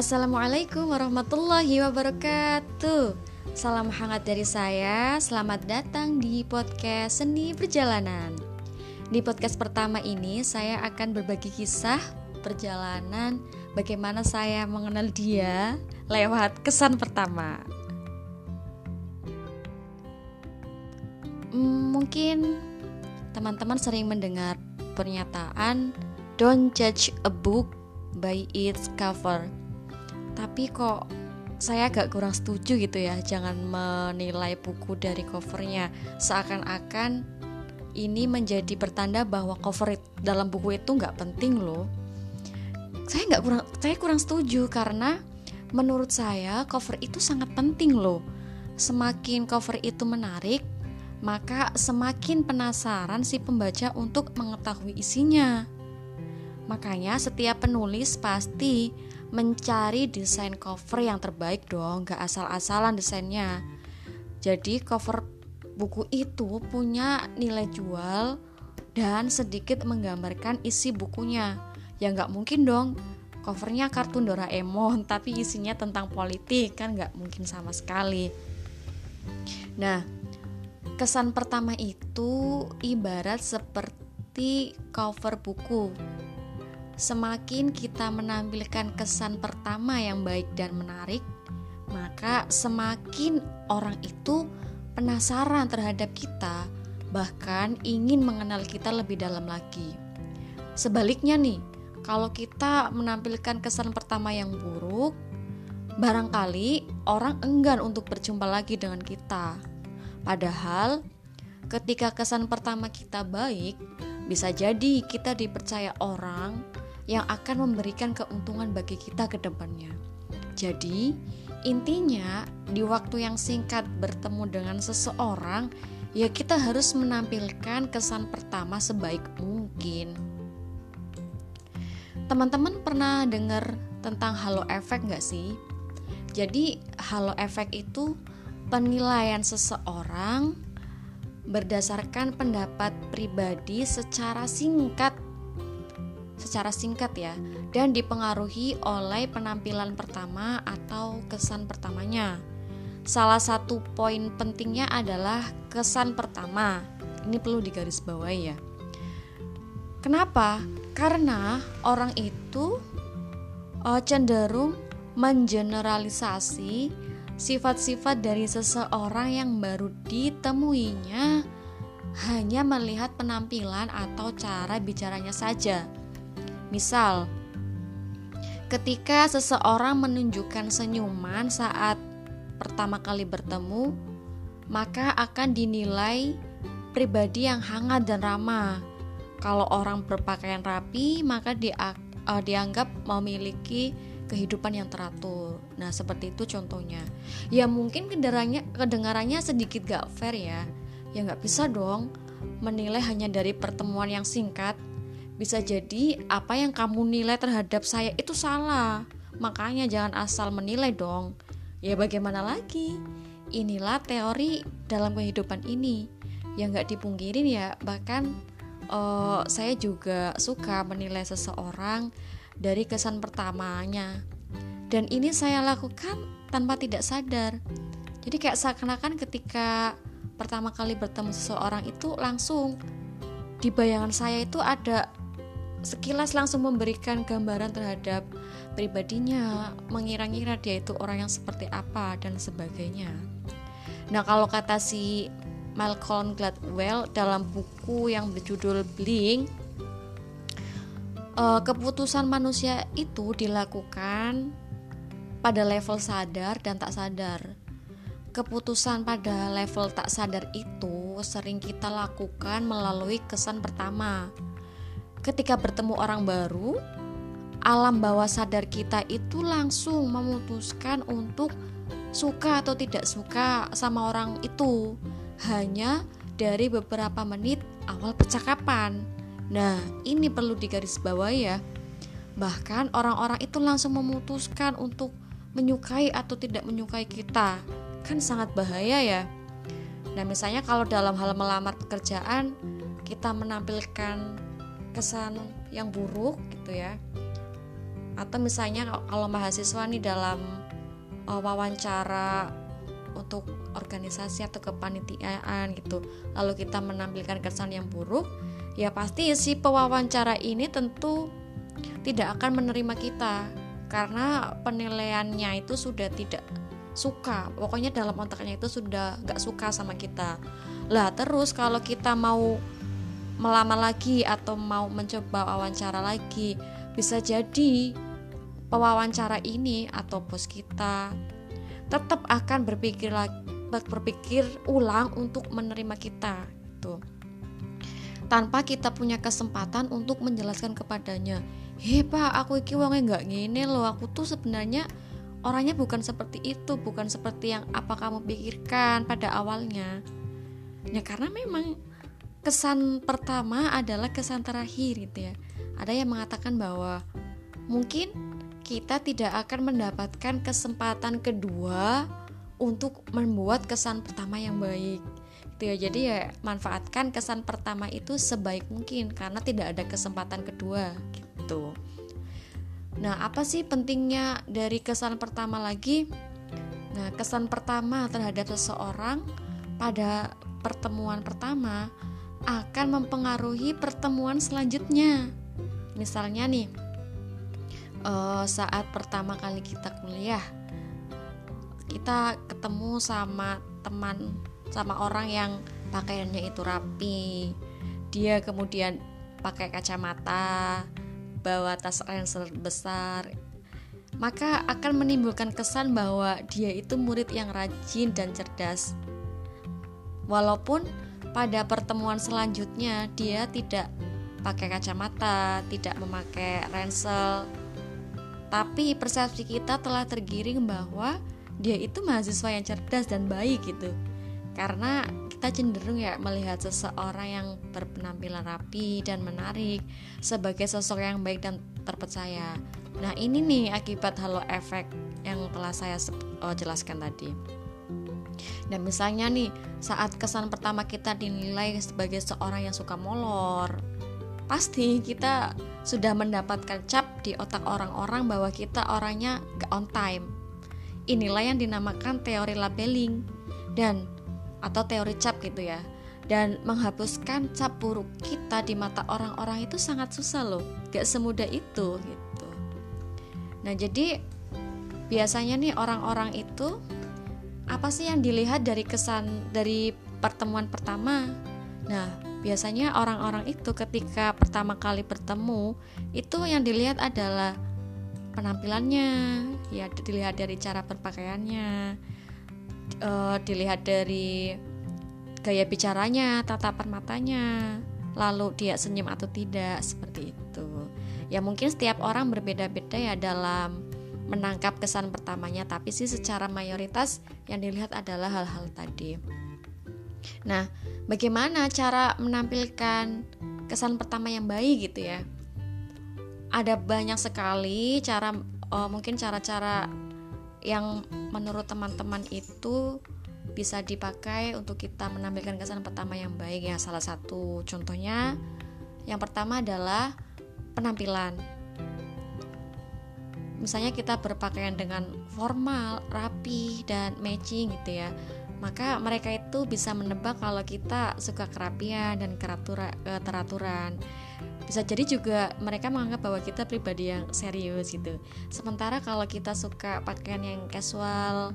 Assalamualaikum warahmatullahi wabarakatuh. Salam hangat dari saya. Selamat datang di podcast Seni Perjalanan. Di podcast pertama ini Saya akan berbagi kisah perjalanan Bagaimana saya mengenal dia Lewat kesan pertama. Hmm, Mungkin teman-teman sering mendengar pernyataan Don't judge a book by its cover tapi kok saya agak kurang setuju gitu ya jangan menilai buku dari covernya. Seakan-akan ini menjadi pertanda bahwa cover dalam buku itu nggak penting loh. Saya nggak kurang saya kurang setuju karena menurut saya cover itu sangat penting loh. Semakin cover itu menarik maka semakin penasaran si pembaca untuk mengetahui isinya. Makanya setiap penulis pasti mencari desain cover yang terbaik dong, gak asal-asalan desainnya. Jadi cover buku itu punya nilai jual dan sedikit menggambarkan isi bukunya. Ya nggak mungkin dong covernya kartun Doraemon tapi isinya tentang politik kan nggak mungkin sama sekali. Nah, kesan pertama itu ibarat seperti cover buku Semakin kita menampilkan kesan pertama yang baik dan menarik, maka semakin orang itu penasaran terhadap kita, bahkan ingin mengenal kita lebih dalam lagi. Sebaliknya, nih, kalau kita menampilkan kesan pertama yang buruk, barangkali orang enggan untuk berjumpa lagi dengan kita. Padahal, ketika kesan pertama kita baik, bisa jadi kita dipercaya orang yang akan memberikan keuntungan bagi kita ke depannya. Jadi, intinya di waktu yang singkat bertemu dengan seseorang, ya kita harus menampilkan kesan pertama sebaik mungkin. Teman-teman pernah dengar tentang halo efek nggak sih? Jadi halo efek itu penilaian seseorang berdasarkan pendapat pribadi secara singkat secara singkat ya dan dipengaruhi oleh penampilan pertama atau kesan pertamanya. Salah satu poin pentingnya adalah kesan pertama. Ini perlu digarisbawahi ya. Kenapa? Karena orang itu uh, cenderung mengeneralisasi sifat-sifat dari seseorang yang baru ditemuinya hanya melihat penampilan atau cara bicaranya saja Misal, ketika seseorang menunjukkan senyuman saat pertama kali bertemu, maka akan dinilai pribadi yang hangat dan ramah. Kalau orang berpakaian rapi, maka uh, dianggap memiliki kehidupan yang teratur. Nah, seperti itu contohnya. Ya mungkin kedengarannya, kedengarannya sedikit gak fair ya. Ya nggak bisa dong menilai hanya dari pertemuan yang singkat bisa jadi apa yang kamu nilai terhadap saya itu salah. Makanya jangan asal menilai dong. Ya bagaimana lagi? Inilah teori dalam kehidupan ini. yang nggak dipungkirin ya, bahkan uh, saya juga suka menilai seseorang dari kesan pertamanya. Dan ini saya lakukan tanpa tidak sadar. Jadi kayak seakan-akan ketika pertama kali bertemu seseorang itu langsung di bayangan saya itu ada sekilas langsung memberikan gambaran terhadap pribadinya, mengira-ngira dia itu orang yang seperti apa dan sebagainya. Nah, kalau kata si Malcolm Gladwell dalam buku yang berjudul Bling, eh, keputusan manusia itu dilakukan pada level sadar dan tak sadar. Keputusan pada level tak sadar itu sering kita lakukan melalui kesan pertama ketika bertemu orang baru, alam bawah sadar kita itu langsung memutuskan untuk suka atau tidak suka sama orang itu hanya dari beberapa menit awal percakapan. Nah, ini perlu digarisbawahi ya. Bahkan orang-orang itu langsung memutuskan untuk menyukai atau tidak menyukai kita. Kan sangat bahaya ya. Nah, misalnya kalau dalam hal melamar pekerjaan kita menampilkan kesan yang buruk gitu ya. Atau misalnya kalau mahasiswa nih dalam uh, wawancara untuk organisasi atau kepanitiaan gitu lalu kita menampilkan kesan yang buruk ya pasti si pewawancara ini tentu tidak akan menerima kita. Karena penilaiannya itu sudah tidak suka. Pokoknya dalam otaknya itu sudah nggak suka sama kita. Lah terus kalau kita mau melamar lagi atau mau mencoba wawancara lagi bisa jadi pewawancara ini atau bos kita tetap akan berpikir berpikir ulang untuk menerima kita itu tanpa kita punya kesempatan untuk menjelaskan kepadanya hei pak aku iki wongnya nggak ngene loh aku tuh sebenarnya orangnya bukan seperti itu bukan seperti yang apa kamu pikirkan pada awalnya. Ya karena memang kesan pertama adalah kesan terakhir gitu ya. Ada yang mengatakan bahwa mungkin kita tidak akan mendapatkan kesempatan kedua untuk membuat kesan pertama yang baik gitu ya. Jadi ya manfaatkan kesan pertama itu sebaik mungkin karena tidak ada kesempatan kedua gitu. Nah apa sih pentingnya dari kesan pertama lagi? Nah kesan pertama terhadap seseorang pada pertemuan pertama akan mempengaruhi pertemuan selanjutnya. Misalnya nih uh, saat pertama kali kita kuliah kita ketemu sama teman sama orang yang pakaiannya itu rapi. Dia kemudian pakai kacamata bawa tas ransel besar. Maka akan menimbulkan kesan bahwa dia itu murid yang rajin dan cerdas. Walaupun pada pertemuan selanjutnya dia tidak pakai kacamata, tidak memakai ransel, tapi persepsi kita telah tergiring bahwa dia itu mahasiswa yang cerdas dan baik gitu. Karena kita cenderung ya melihat seseorang yang berpenampilan rapi dan menarik sebagai sosok yang baik dan terpercaya. Nah ini nih akibat halo efek yang telah saya uh, jelaskan tadi dan misalnya nih saat kesan pertama kita dinilai sebagai seorang yang suka molor pasti kita sudah mendapatkan cap di otak orang-orang bahwa kita orangnya gak on time. Inilah yang dinamakan teori labeling dan atau teori cap gitu ya. Dan menghapuskan cap buruk kita di mata orang-orang itu sangat susah loh, gak semudah itu gitu. Nah jadi biasanya nih orang-orang itu sih yang dilihat dari kesan dari pertemuan pertama? Nah, biasanya orang-orang itu ketika pertama kali bertemu itu yang dilihat adalah penampilannya ya dilihat dari cara berpakaiannya uh, dilihat dari gaya bicaranya tatapan matanya lalu dia senyum atau tidak seperti itu ya mungkin setiap orang berbeda-beda ya dalam menangkap kesan pertamanya tapi sih secara mayoritas yang dilihat adalah hal-hal tadi. Nah bagaimana cara menampilkan kesan pertama yang baik gitu ya? Ada banyak sekali cara uh, mungkin cara-cara yang menurut teman-teman itu bisa dipakai untuk kita menampilkan kesan pertama yang baik. Ya salah satu contohnya yang pertama adalah penampilan misalnya kita berpakaian dengan formal, rapi dan matching gitu ya maka mereka itu bisa menebak kalau kita suka kerapian dan keteraturan bisa jadi juga mereka menganggap bahwa kita pribadi yang serius gitu. Sementara kalau kita suka pakaian yang casual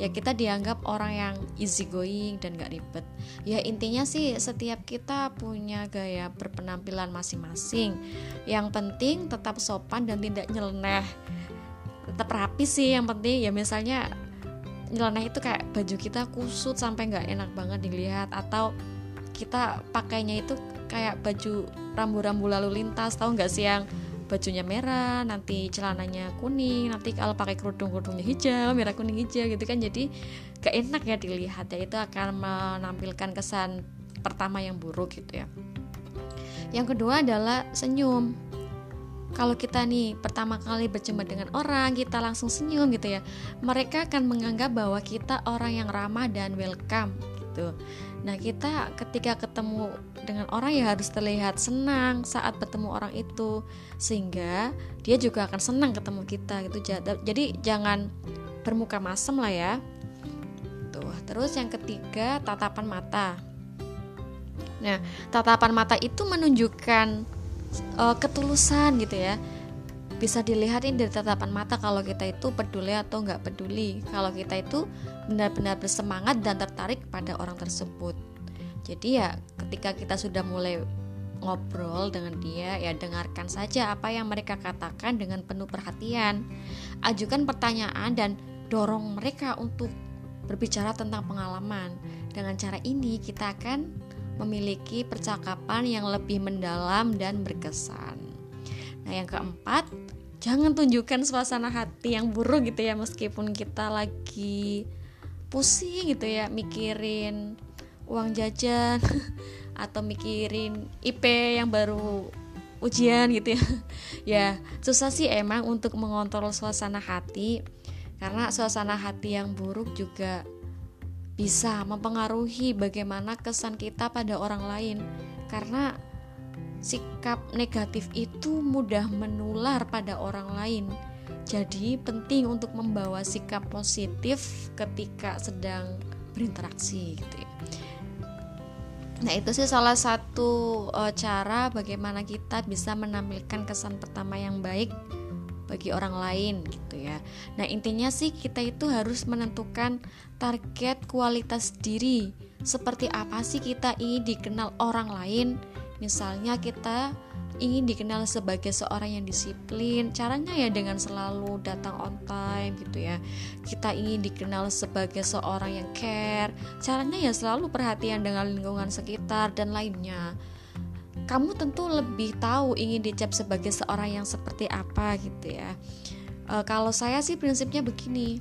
ya kita dianggap orang yang easy going dan gak ribet. Ya intinya sih setiap kita punya gaya berpenampilan masing-masing. Yang penting tetap sopan dan tidak nyeleneh tetap rapi sih yang penting. Ya misalnya nyeleneh itu kayak baju kita kusut sampai nggak enak banget dilihat. Atau kita pakainya itu kayak baju rambu-rambu lalu lintas. Tahu nggak sih yang bajunya merah nanti celananya kuning nanti kalau pakai kerudung kerudungnya hijau merah kuning hijau gitu kan. Jadi gak enak ya dilihat. Ya itu akan menampilkan kesan pertama yang buruk gitu ya. Yang kedua adalah senyum kalau kita nih pertama kali berjumpa dengan orang kita langsung senyum gitu ya mereka akan menganggap bahwa kita orang yang ramah dan welcome gitu. Nah, kita ketika ketemu dengan orang ya harus terlihat senang saat bertemu orang itu sehingga dia juga akan senang ketemu kita gitu. Jadi jangan bermuka masam lah ya. Tuh, terus yang ketiga tatapan mata. Nah, tatapan mata itu menunjukkan uh, ketulusan gitu ya. Bisa dilihat ini dari tatapan mata kalau kita itu peduli atau nggak peduli. Kalau kita itu benar-benar bersemangat dan tertarik pada orang tersebut. Jadi ya ketika kita sudah mulai ngobrol dengan dia ya dengarkan saja apa yang mereka katakan dengan penuh perhatian. Ajukan pertanyaan dan dorong mereka untuk berbicara tentang pengalaman. Dengan cara ini kita akan memiliki percakapan yang lebih mendalam dan berkesan. Nah, yang keempat, jangan tunjukkan suasana hati yang buruk gitu ya meskipun kita lagi pusing gitu ya mikirin uang jajan atau mikirin IP yang baru ujian gitu ya. ya, susah sih emang untuk mengontrol suasana hati karena suasana hati yang buruk juga bisa mempengaruhi bagaimana kesan kita pada orang lain karena sikap negatif itu mudah menular pada orang lain. Jadi penting untuk membawa sikap positif ketika sedang berinteraksi gitu ya. Nah, itu sih salah satu uh, cara bagaimana kita bisa menampilkan kesan pertama yang baik bagi orang lain gitu ya. Nah, intinya sih kita itu harus menentukan target kualitas diri. Seperti apa sih kita ingin dikenal orang lain? Misalnya kita ingin dikenal sebagai seorang yang disiplin caranya ya dengan selalu datang on time gitu ya kita ingin dikenal sebagai seorang yang care caranya ya selalu perhatian dengan lingkungan sekitar dan lainnya kamu tentu lebih tahu ingin dicap sebagai seorang yang seperti apa gitu ya e, kalau saya sih prinsipnya begini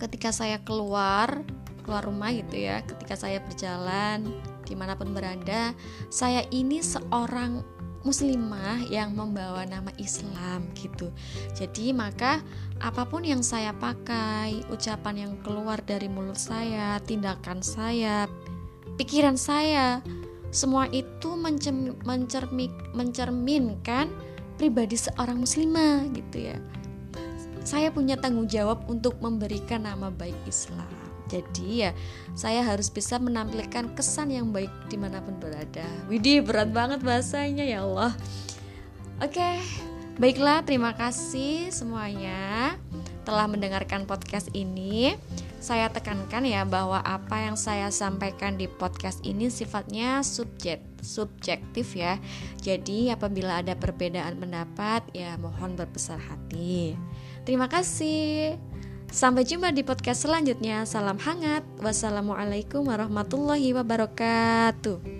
ketika saya keluar keluar rumah gitu ya ketika saya berjalan di mana pun berada saya ini seorang muslimah yang membawa nama Islam gitu. Jadi maka apa pun yang saya pakai, ucapan yang keluar dari mulut saya, tindakan saya, pikiran saya semua itu mencerminkan pribadi seorang muslimah gitu ya. Saya punya tanggung jawab untuk memberikan nama baik Islam. Jadi ya saya harus bisa menampilkan kesan yang baik di mana pun berada. Widih berat banget bahasanya ya Allah. Oke, baiklah terima kasih semuanya telah mendengarkan podcast ini saya tekankan ya bahwa apa yang saya sampaikan di podcast ini sifatnya subjek subjektif ya. Jadi apabila ada perbedaan pendapat ya mohon berbesar hati. Terima kasih. Sampai jumpa di podcast selanjutnya. Salam hangat. Wassalamualaikum warahmatullahi wabarakatuh.